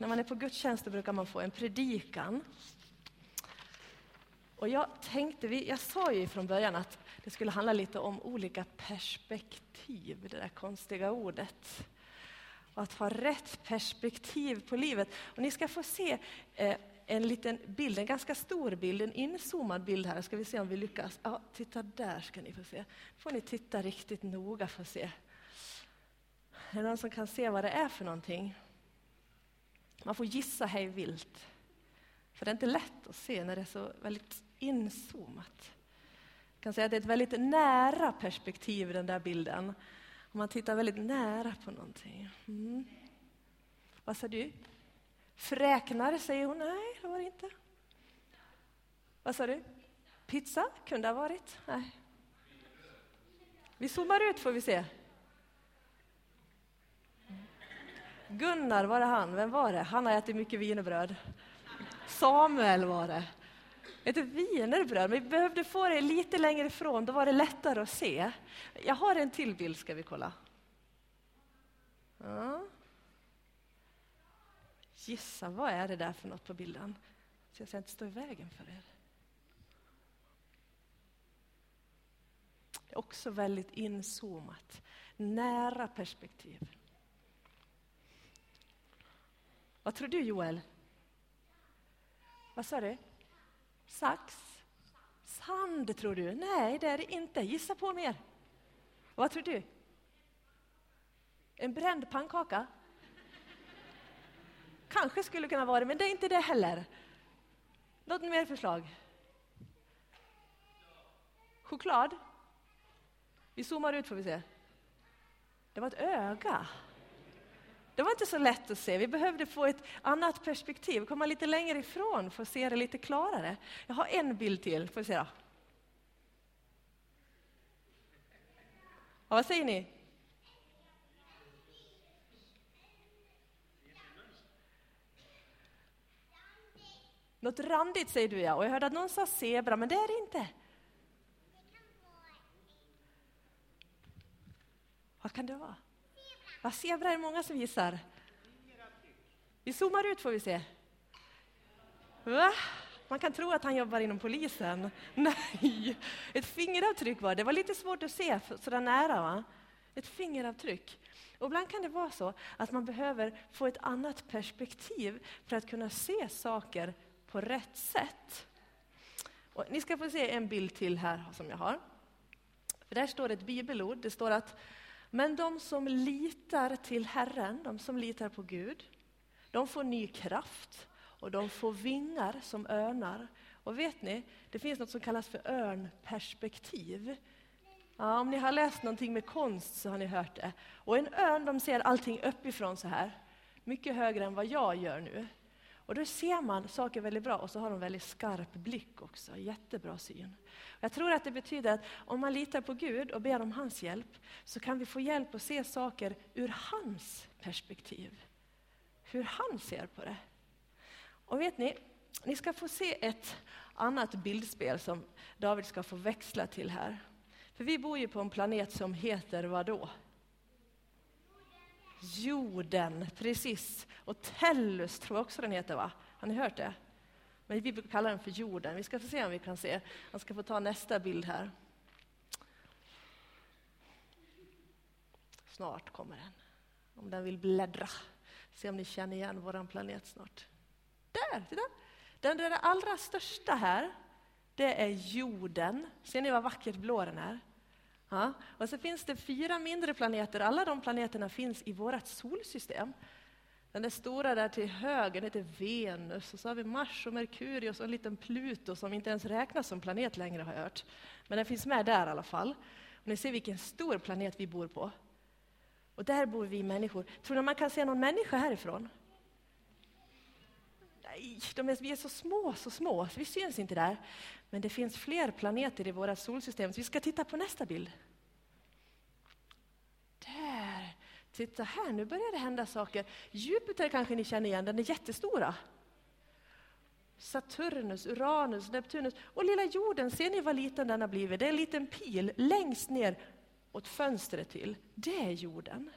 När man är på gudstjänst brukar man få en predikan. Och jag tänkte, jag sa ju från början att det skulle handla lite om olika perspektiv, det där konstiga ordet. Och att ha rätt perspektiv på livet. Och ni ska få se eh, en liten bild, en ganska stor bild, en inzoomad bild här. Ska vi se om vi lyckas. Ja, titta där ska ni få se. får ni titta riktigt noga för att se. Är det någon som kan se vad det är för någonting? Man får gissa hej vilt. För det är inte lätt att se när det är så väldigt inzoomat. Jag kan säga att det är ett väldigt nära perspektiv i den där bilden. Om man tittar väldigt nära på någonting. Mm. Vad sa du? Fräknar, säger hon. Nej, det var det inte. Vad sa du? Pizza? Kunde ha varit. Nej. Vi zoomar ut får vi se. Gunnar, var det han? Vem var det? Han har ätit mycket wienerbröd. Samuel var det. Ett wienerbröd, men vi behövde få det lite längre ifrån, då var det lättare att se. Jag har en till bild, ska vi kolla. Ja. Gissa, vad är det där för något på bilden? Så jag ska inte stå i vägen för er. Det är också väldigt inzoomat, nära perspektiv. Vad tror du, Joel? Vad sa du? Sax? Sand, tror du? Nej, det är det inte. Gissa på mer. Vad tror du? En bränd pannkaka? Kanske skulle kunna vara det, men det är inte det heller. Något mer förslag? Choklad? Vi zoomar ut får vi se. Det var ett öga. Det var inte så lätt att se. Vi behövde få ett annat perspektiv, komma lite längre ifrån för att se det lite klarare. Jag har en bild till, får vi se då. Ja, vad säger ni? Något randigt säger du ja, och jag hörde att någon sa zebra, men det är det inte. Vad kan det vara? Ja, zebra är det många som gissar. Vi zoomar ut får vi se. Va? Man kan tro att han jobbar inom polisen. Nej, ett fingeravtryck var det. Det var lite svårt att se sådär nära. Va? Ett fingeravtryck. Och ibland kan det vara så att man behöver få ett annat perspektiv för att kunna se saker på rätt sätt. Och ni ska få se en bild till här som jag har. För där står ett bibelord. Det står att men de som litar till Herren, de som litar på Gud, de får ny kraft och de får vingar som örnar. Och vet ni, det finns något som kallas för örnperspektiv. Ja, om ni har läst någonting med konst så har ni hört det. Och en örn de ser allting uppifrån så här, mycket högre än vad jag gör nu. Och då ser man saker väldigt bra och så har de väldigt skarp blick också, jättebra syn. Jag tror att det betyder att om man litar på Gud och ber om hans hjälp så kan vi få hjälp att se saker ur hans perspektiv. Hur han ser på det. Och vet ni, ni ska få se ett annat bildspel som David ska få växla till här. För vi bor ju på en planet som heter vadå? Jorden, precis. Och Tellus tror jag också den heter, va? Har ni hört det? Men vi brukar kalla den för jorden. Vi ska få se om vi kan se. Jag ska få ta nästa bild här. Snart kommer den. Om den vill bläddra. Se om ni känner igen vår planet snart. Där, titta! Den där allra största här, det är jorden. Ser ni vad vackert blå den är? Ja. Och så finns det fyra mindre planeter. Alla de planeterna finns i vårt solsystem. Den där stora där till höger heter Venus, och så har vi Mars och Merkurius och en liten Pluto som inte ens räknas som planet längre har jag hört. Men den finns med där i alla fall. Och ni ser vilken stor planet vi bor på. Och där bor vi människor. Tror ni man kan se någon människa härifrån? Nej, de är, vi är så små, så små, så vi syns inte där. Men det finns fler planeter i våra solsystem, så vi ska titta på nästa bild. Där! Titta här, nu börjar det hända saker. Jupiter kanske ni känner igen, den är jättestora. Saturnus, Uranus, Neptunus och lilla jorden, ser ni vad liten den har blivit? Det är en liten pil längst ner åt fönstret till. Det är jorden.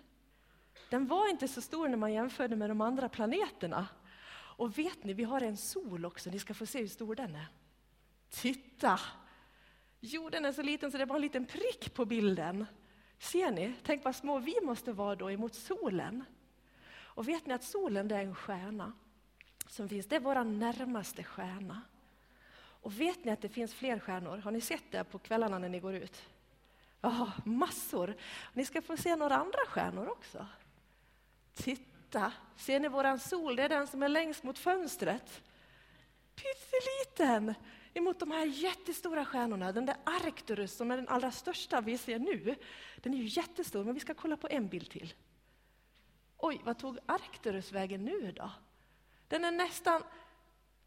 den var inte så stor när man jämförde med de andra planeterna. Och vet ni, vi har en sol också, ni ska få se hur stor den är. Titta! Jorden är så liten så det är bara en liten prick på bilden. Ser ni? Tänk vad små vi måste vara då emot solen. Och vet ni att solen det är en stjärna som finns, det är vår närmaste stjärna. Och vet ni att det finns fler stjärnor? Har ni sett det på kvällarna när ni går ut? Ja, massor. Ni ska få se några andra stjärnor också. Titta, ser ni våran sol? Det är den som är längst mot fönstret. Pytteliten emot de här jättestora stjärnorna. Den där Arcturus som är den allra största vi ser nu, den är ju jättestor, men vi ska kolla på en bild till. Oj, vad tog Arcturus vägen nu då? Den är nästan,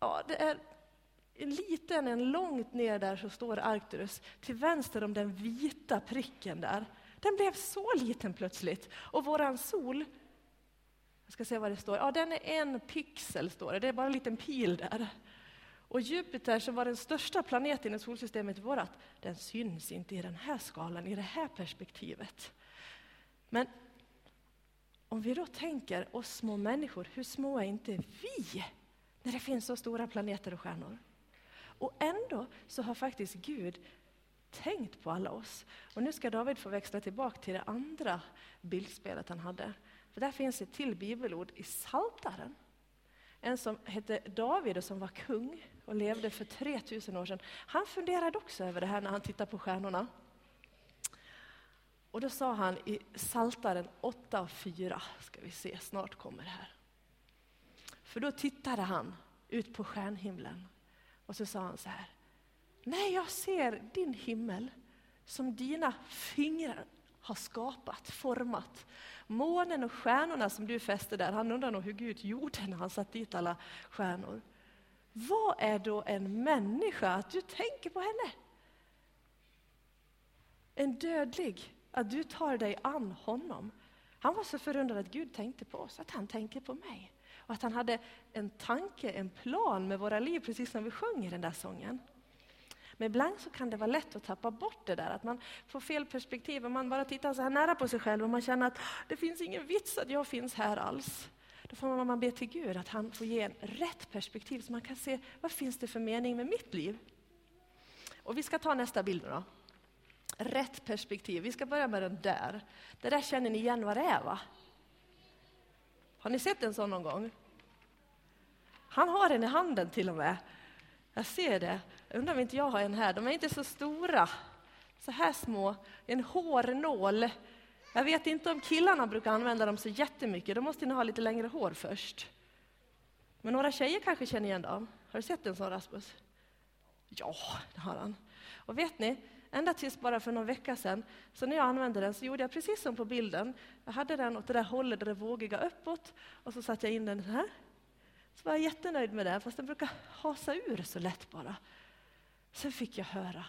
ja det är en liten, en långt ner där så står Arcturus, till vänster om den vita pricken där. Den blev så liten plötsligt. Och våran sol, jag ska se vad det står, ja den är en pixel står det, det är bara en liten pil där. Och Jupiter, som var den största planeten i solsystemet vårat, den syns inte i den här skalan, i det här perspektivet. Men om vi då tänker oss små människor, hur små är inte vi? När det finns så stora planeter och stjärnor. Och ändå så har faktiskt Gud tänkt på alla oss. Och nu ska David få växla tillbaka till det andra bildspelet han hade. För där finns ett till bibelord i Saltaren. En som hette David och som var kung och levde för 3000 år sedan. Han funderade också över det här när han tittade på stjärnorna. Och då sa han i Saltaren 8 och 4, ska vi se, snart kommer det här. För då tittade han ut på stjärnhimlen och så sa han så här. Nej, jag ser din himmel som dina fingrar har skapat, format. Månen och stjärnorna som du fäste där, han undrar nog hur Gud gjorde när han satt dit alla stjärnor. Vad är då en människa, att du tänker på henne? En dödlig, att du tar dig an honom. Han var så förundrad att Gud tänkte på oss, att han tänker på mig. Och att han hade en tanke, en plan med våra liv, precis som vi sjöng i den där sången. Men ibland så kan det vara lätt att tappa bort det där, att man får fel perspektiv och man bara tittar så här nära på sig själv och man känner att ah, det finns ingen vits att jag finns här alls. Då får man be till Gud att han får ge en rätt perspektiv så man kan se vad finns det för mening med mitt liv. Och vi ska ta nästa bild då. Rätt perspektiv. Vi ska börja med den där. Det där känner ni igen vad det är va? Har ni sett en sån någon gång? Han har en i handen till och med. Jag ser det. Jag undrar om inte jag har en här. De är inte så stora. Så här små. En hårnål. Jag vet inte om killarna brukar använda dem så jättemycket. Då måste ni ha lite längre hår först. Men några tjejer kanske känner igen dem. Har du sett en sån Rasmus? Ja, det har han. Och vet ni, ända tills bara för någon vecka sedan, så när jag använde den så gjorde jag precis som på bilden. Jag hade den åt det där hållet där det vågiga uppåt och så satte jag in den här. Så var jag jättenöjd med det, fast den brukar hasa ur så lätt bara. Sen fick jag höra,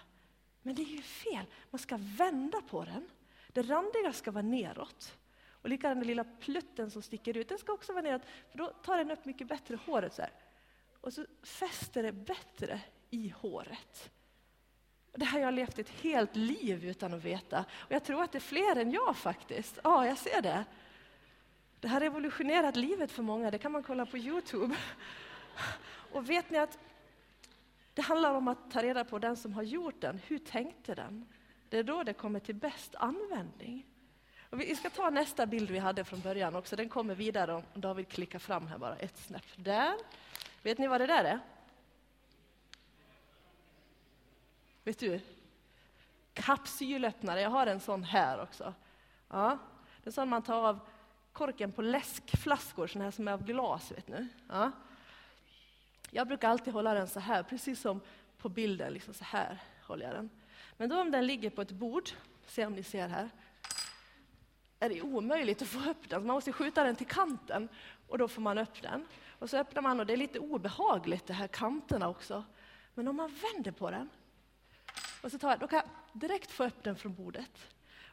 men det är ju fel, man ska vända på den. Det randiga ska vara neråt. Och likadant den lilla plutten som sticker ut, den ska också vara neråt, för då tar den upp mycket bättre håret så här. Och så fäster det bättre i håret. Det här har jag levt ett helt liv utan att veta. Och jag tror att det är fler än jag faktiskt. Ja, jag ser det. Det har revolutionerat livet för många, det kan man kolla på Youtube. Och vet ni att det handlar om att ta reda på den som har gjort den, hur tänkte den? Det är då det kommer till bäst användning. Och vi ska ta nästa bild vi hade från början också, den kommer vidare om David klickar fram här bara ett snäpp. Där. Vet ni vad det där är? Vet du? Kapsylöppnare, jag har en sån här också. Ja, det är sån man tar av korken på läskflaskor, såna här som är av glas. Vet ni. Ja. Jag brukar alltid hålla den så här, precis som på bilden. Liksom så här håller jag den. Men då om den ligger på ett bord, se om ni ser här, är det omöjligt att få upp den. man måste skjuta den till kanten och då får man upp den. Och så öppnar man och det är lite obehagligt, de här kanterna också. Men om man vänder på den, och så tar jag, då kan jag direkt få upp den från bordet.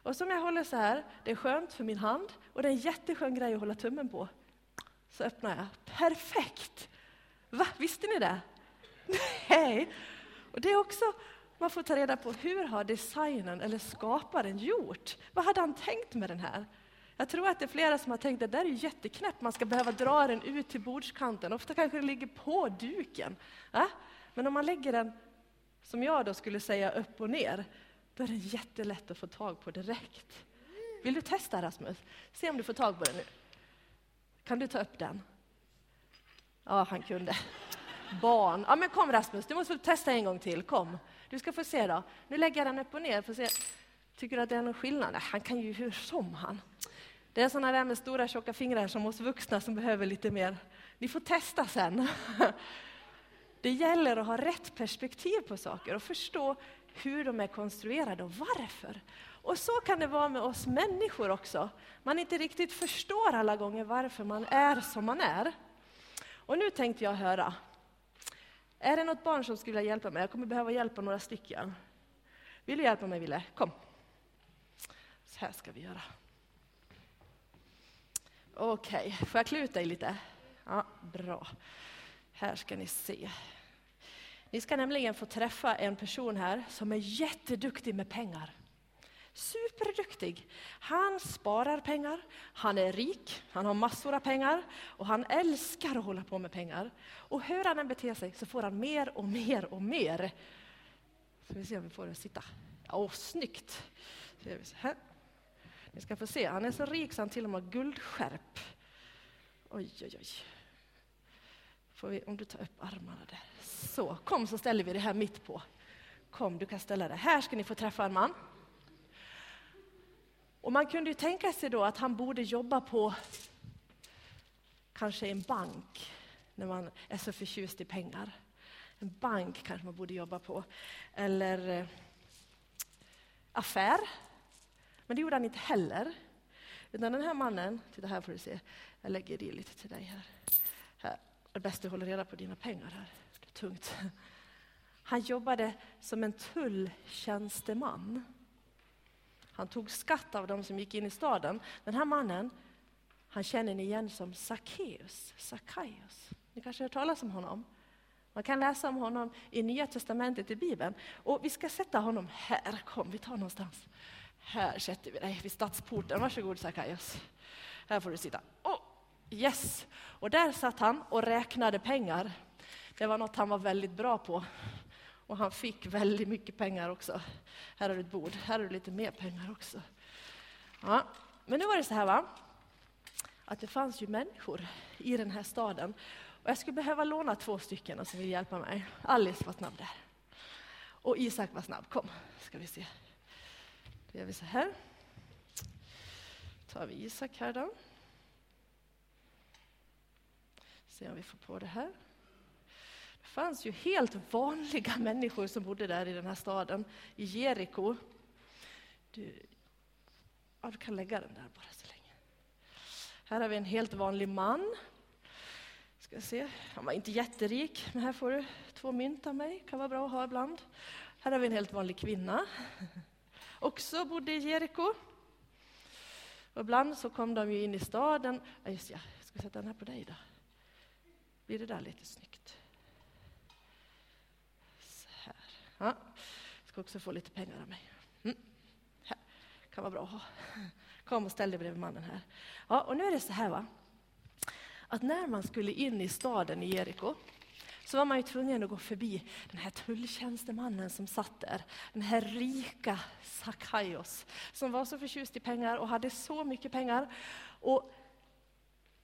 Och som jag håller så här, det är skönt för min hand och det är en jätteskön grej att hålla tummen på. Så öppnar jag. Perfekt! Va, visste ni det? Nej! Och det är också, man får ta reda på hur har designen eller skaparen gjort? Vad hade han tänkt med den här? Jag tror att det är flera som har tänkt att det där är jätteknäppt, man ska behöva dra den ut till bordskanten. Ofta kanske den ligger på duken. Ja? Men om man lägger den, som jag då skulle säga, upp och ner, då är den jättelätt att få tag på direkt. Vill du testa Rasmus? Se om du får tag på den nu. Kan du ta upp den? Ja, han kunde. Barn. Ja, men kom Rasmus, du måste testa en gång till. Kom. Du ska få se då. Nu lägger jag den upp och ner. För se. Tycker du att det är någon skillnad? Nej, han kan ju hur som han. Det är sådana där med stora tjocka fingrar som oss vuxna som behöver lite mer. Ni får testa sen. Det gäller att ha rätt perspektiv på saker och förstå hur de är konstruerade och varför. Och så kan det vara med oss människor också. Man inte riktigt förstår alla gånger varför man är som man är. Och nu tänkte jag höra, är det något barn som skulle vilja hjälpa mig? Jag kommer behöva hjälpa några stycken. Vill du hjälpa mig, Ville? Kom. Så här ska vi göra. Okej, okay. får jag klä ut dig lite? Ja, bra. Här ska ni se. Ni ska nämligen få träffa en person här som är jätteduktig med pengar. Superduktig. Han sparar pengar, han är rik, han har massor av pengar och han älskar att hålla på med pengar. Och hur han än beter sig så får han mer och mer och mer. Ska vi se om vi får det sitta. Åh, snyggt! Här. Ni ska få se, han är så rik så han till och med har guldskärp. Oj, oj, oj. Får vi, om du tar upp armarna där. Så, kom så ställer vi det här mitt på. Kom, du kan ställa det. Här ska ni få träffa en man. Och man kunde ju tänka sig då att han borde jobba på kanske en bank, när man är så förtjust i pengar. En bank kanske man borde jobba på. Eller eh, affär. Men det gjorde han inte heller. Utan den här mannen, titta här får du se, jag lägger i lite till dig här. här. Det är bäst du håller reda på dina pengar här, det är tungt. Han jobbade som en tulltjänsteman. Han tog skatt av dem som gick in i staden. Den här mannen, han känner ni igen som Sackeus. Sackaios. Ni kanske har hört talas om honom? Man kan läsa om honom i Nya Testamentet i Bibeln. Och vi ska sätta honom här. Kom, vi tar någonstans. Här sätter vi dig vid stadsporten. Varsågod Sackaios. Här får du sitta. Oh, yes! Och där satt han och räknade pengar. Det var något han var väldigt bra på. Och han fick väldigt mycket pengar också. Här har du ett bord, här har du lite mer pengar också. Ja. Men nu var det så här va, att det fanns ju människor i den här staden. Och jag skulle behöva låna två stycken som vill hjälpa mig. Alice var snabb där. Och Isak var snabb. Kom, ska vi se. Då gör vi så här. Då tar vi Isak här då. Se om vi får på det här. Det fanns ju helt vanliga människor som bodde där i den här staden, i Jeriko. Du, ja, du kan lägga den där bara så länge. Här har vi en helt vanlig man. Ska se. Han var inte jätterik, men här får du två mynt av mig. kan vara bra att ha ibland. Här har vi en helt vanlig kvinna. Också bodde i Jeriko. Och ibland så kom de ju in i staden. Ja, just ja, jag ska sätta den här på dig då. Blir det där lite snyggt? Så här. Ja. Ska också få lite pengar av mig. Mm. Här. Kan vara bra att ha. Kom och ställ dig bredvid mannen här. Ja, och nu är det så här va. Att när man skulle in i staden i Jeriko så var man ju tvungen att gå förbi den här tulltjänstemannen som satt där. Den här rika Sakaios som var så förtjust i pengar och hade så mycket pengar. Och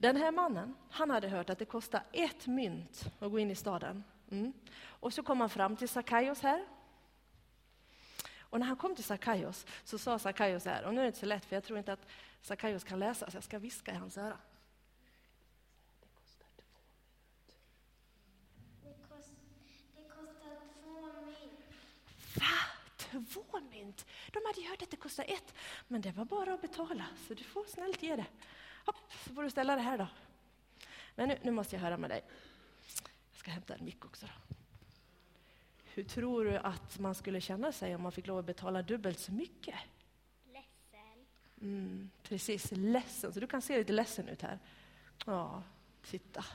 den här mannen, han hade hört att det kostar ett mynt att gå in i staden. Mm. Och så kom han fram till Sakaios här. Och när han kom till Sakaios så sa Sakaios här, och nu är det inte så lätt för jag tror inte att Sakaios kan läsa så jag ska viska i hans öra. Det kostar två mynt. Va? Två mynt? De hade ju hört att det kostar ett, men det var bara att betala, så du får snällt ge det. Hopp, så får du ställa det här då. Men nu, nu måste jag höra med dig. Jag ska hämta en mick också. Då. Hur tror du att man skulle känna sig om man fick lov att betala dubbelt så mycket? Ledsen. Mm, precis, ledsen. Så du kan se lite ledsen ut här. Ja, titta.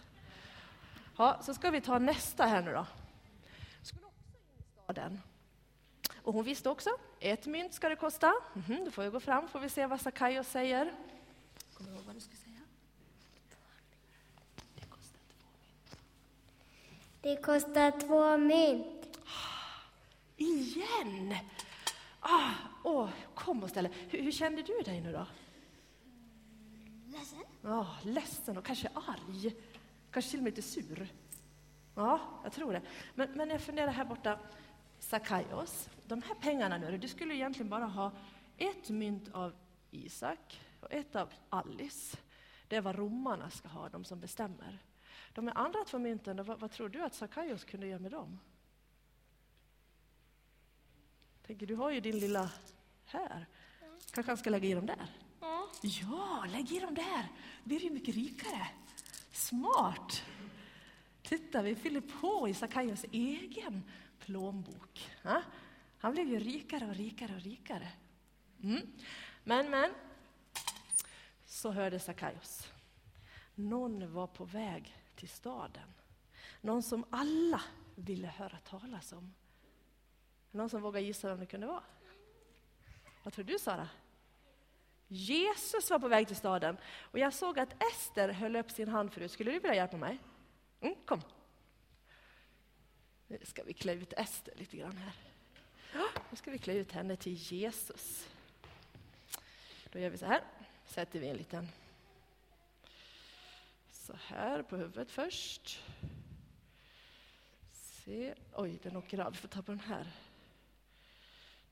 Ja, så ska vi ta nästa här nu då. Skulle också in i staden. Och hon visste också, ett mynt ska det kosta. Mm -hmm, då får vi gå fram får vi se vad Sackaios säger. Kommer du ihåg vad du ska säga? Det kostar två mynt. Det kostar två mynt. Igen! Ah, åh, kom och ställ hur, hur kände du dig nu då? Ledsen. Ja, ah, ledsen och kanske arg. Kanske till och med lite sur. Ja, jag tror det. Men, men jag funderar här borta. Sakaios, de här pengarna nu, du skulle egentligen bara ha ett mynt av Isak, och ett av Alice. Det är vad romarna ska ha, de som bestämmer. De andra två mynten, vad, vad tror du att Sakaios kunde göra med dem? Tänker, du har ju din lilla här. Kanske han ska lägga i dem där? Ja. Ja, lägg i dem där. blir du mycket rikare. Smart! Titta, vi fyller på i Sakaios egen plånbok. Han blev ju rikare och rikare och rikare. Mm. Men, men, så hörde Sakaios. Någon var på väg till staden. Någon som alla ville höra talas om. Någon som vågar gissa vem det kunde vara? Vad tror du, Sara? Jesus var på väg till staden och jag såg att Ester höll upp sin hand förut. Skulle du vilja hjälpa mig? Mm, kom. Nu ska vi klä ut Ester lite grann här. Nu ska vi klä ut henne till Jesus. Då gör vi så här. Sätter vi en liten så här på huvudet först. Se. Oj, den åker av. Vi får ta på den här.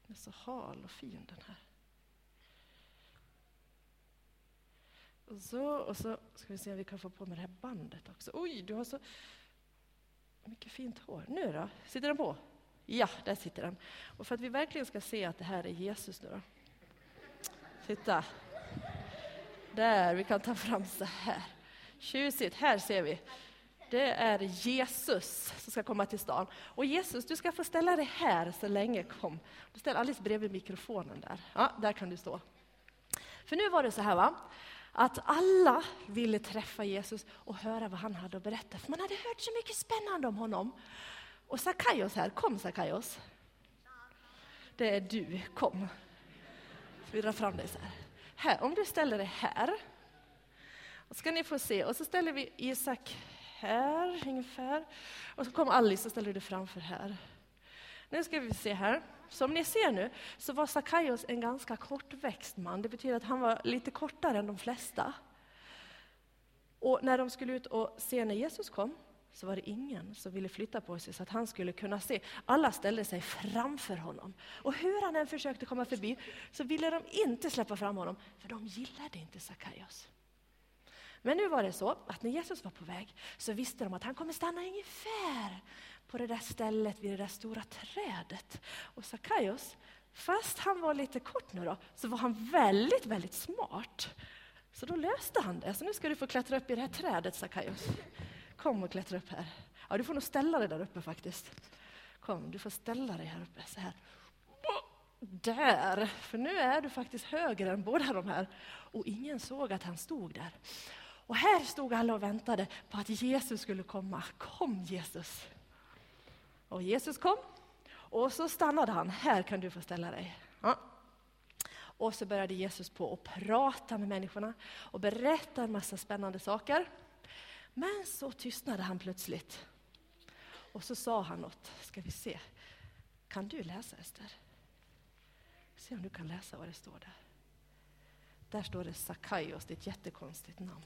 Den är så hal och fin den här. Och så, och så ska vi se om vi kan få på med det här bandet också. Oj, du har så mycket fint hår. Nu då? Sitter den på? Ja, där sitter den. Och för att vi verkligen ska se att det här är Jesus nu då. Titta. Där, vi kan ta fram så här. Tjusigt, här ser vi. Det är Jesus som ska komma till stan. Och Jesus, du ska få ställa dig här så länge. Kom. Du ställer alldeles bredvid mikrofonen där. Ja, där kan du stå. För nu var det så här va, att alla ville träffa Jesus och höra vad han hade att berätta. För man hade hört så mycket spännande om honom. Och Sakaios här, kom Sakaios. Det är du, kom. Vi drar fram dig så här här. Om du ställer dig här, och ska ni få se. Och så ställer vi Isak här ungefär. Och så kommer Alice och ställer du framför här. Nu ska vi se här. Som ni ser nu så var Sakaios en ganska kortväxt man. Det betyder att han var lite kortare än de flesta. Och när de skulle ut och se när Jesus kom så var det ingen som ville flytta på sig så att han skulle kunna se. Alla ställde sig framför honom. Och hur han än försökte komma förbi så ville de inte släppa fram honom, för de gillade inte Sakaios. Men nu var det så att när Jesus var på väg så visste de att han kommer stanna ungefär på det där stället vid det där stora trädet. Och Sakaios, fast han var lite kort nu då, så var han väldigt, väldigt smart. Så då löste han det. Så nu ska du få klättra upp i det här trädet, Sakaios. Kom och klättra upp här. Ja, du får nog ställa dig där uppe faktiskt. Kom, du får ställa dig här uppe så här. Där, för nu är du faktiskt högre än båda de här. Och ingen såg att han stod där. Och här stod alla och väntade på att Jesus skulle komma. Kom Jesus! Och Jesus kom och så stannade han. Här kan du få ställa dig. Ja. Och så började Jesus på att prata med människorna och berätta en massa spännande saker. Men så tystnade han plötsligt. Och så sa han något. Ska vi se. Kan du läsa Ester? Se om du kan läsa vad det står där. Där står det Sakaios, det är ett jättekonstigt namn.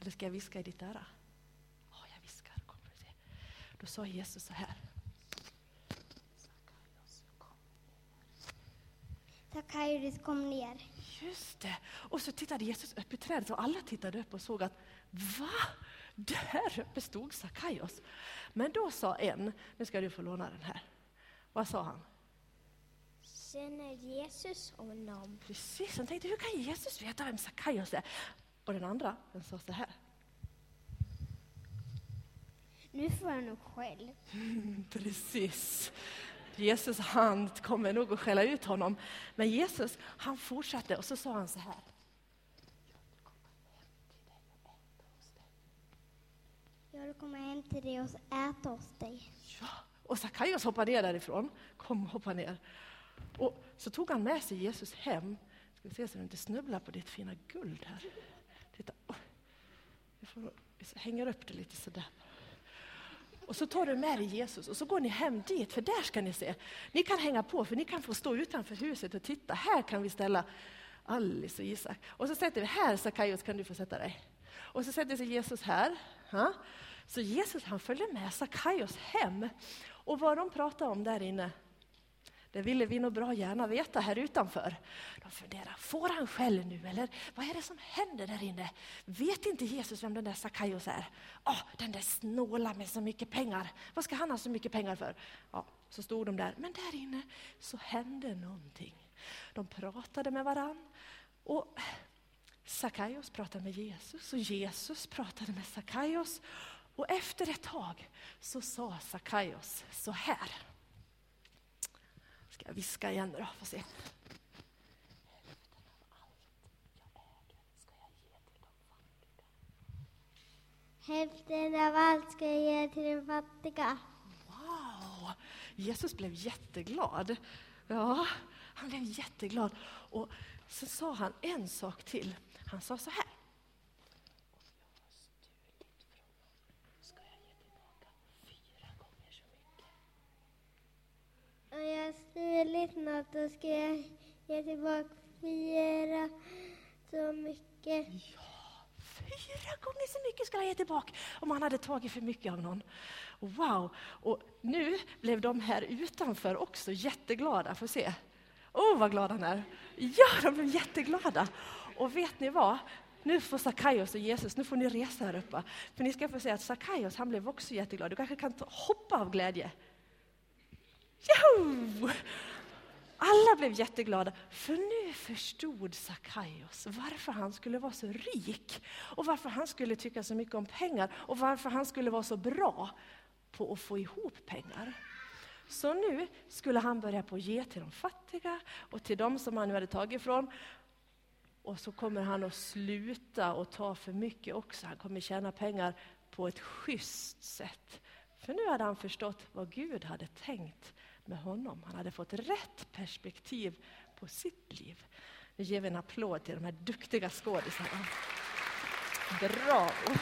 Eller ska jag viska i ditt öra? Ja, jag viskar. Kommer du se. Då sa Jesus så här. Sakaios kom ner. Just det. Och så tittade Jesus upp i trädet och alla tittade upp och såg att va? Där uppe stod Sakaios. Men då sa en, nu ska du få låna den här. Vad sa han? Känner Jesus honom? Precis, han tänkte hur kan Jesus veta vem Sakaios är? Och den andra, den sa så här. Nu får jag nog. Mm, precis. Jesus han kommer nog att skälla ut honom. Men Jesus han fortsatte och så sa han så här. Jag vill komma hem till dig och äta hos dig. Ja, och Sakaios hoppade ner därifrån. Kom, hoppa ner. Och så tog han med sig Jesus hem. Ska vi se så du inte snubblar på ditt fina guld här. Titta. Vi, får, vi hänger upp det lite sådär. Och så tar du med dig Jesus och så går ni hem dit, för där ska ni se. Ni kan hänga på, för ni kan få stå utanför huset och titta. Här kan vi ställa Alice och Isak. Och så sätter vi här, Sackaios kan du få sätta dig. Och så sätter sig Jesus här. Ha? Så Jesus han följer med Sackaios hem. Och vad de pratar om där inne, det ville vi nog bra gärna veta här utanför. De funderar, får han skäll nu eller vad är det som händer där inne? Vet inte Jesus vem den där Sackaios är? Oh, den där snåla med så mycket pengar. Vad ska han ha så mycket pengar för? Ja, så stod de där, men där inne så hände någonting. De pratade med varann och Sackaios pratade med Jesus och Jesus pratade med Sackaios. Och efter ett tag så sa Sackaios så här. Ska jag viska igen då, får se. Hälften av allt ska jag ge till de fattiga. Wow! Jesus blev jätteglad. Ja, han blev jätteglad. Och så sa han en sak till. Han sa så här. Om jag stulit något då ska jag ge tillbaka fyra så mycket. Ja, Fyra gånger så mycket skulle han ge tillbaka om han hade tagit för mycket av någon. Wow! Och nu blev de här utanför också jätteglada. Får se. Åh, oh, vad glad han är! Ja, de blev jätteglada. Och vet ni vad? Nu får Sackaios och Jesus, nu får ni resa här uppe. För ni ska få se att Sackaios, han blev också jätteglad. Du kanske kan ta, hoppa av glädje. Joho! Alla blev jätteglada, för nu förstod Sackaios varför han skulle vara så rik och varför han skulle tycka så mycket om pengar och varför han skulle vara så bra på att få ihop pengar. Så nu skulle han börja på att ge till de fattiga och till de som han nu hade tagit ifrån. Och så kommer han att sluta och ta för mycket också. Han kommer tjäna pengar på ett schysst sätt. För nu hade han förstått vad Gud hade tänkt med honom. Han hade fått rätt perspektiv på sitt liv. Nu ger vi en applåd till de här duktiga skådisarna. Bravo!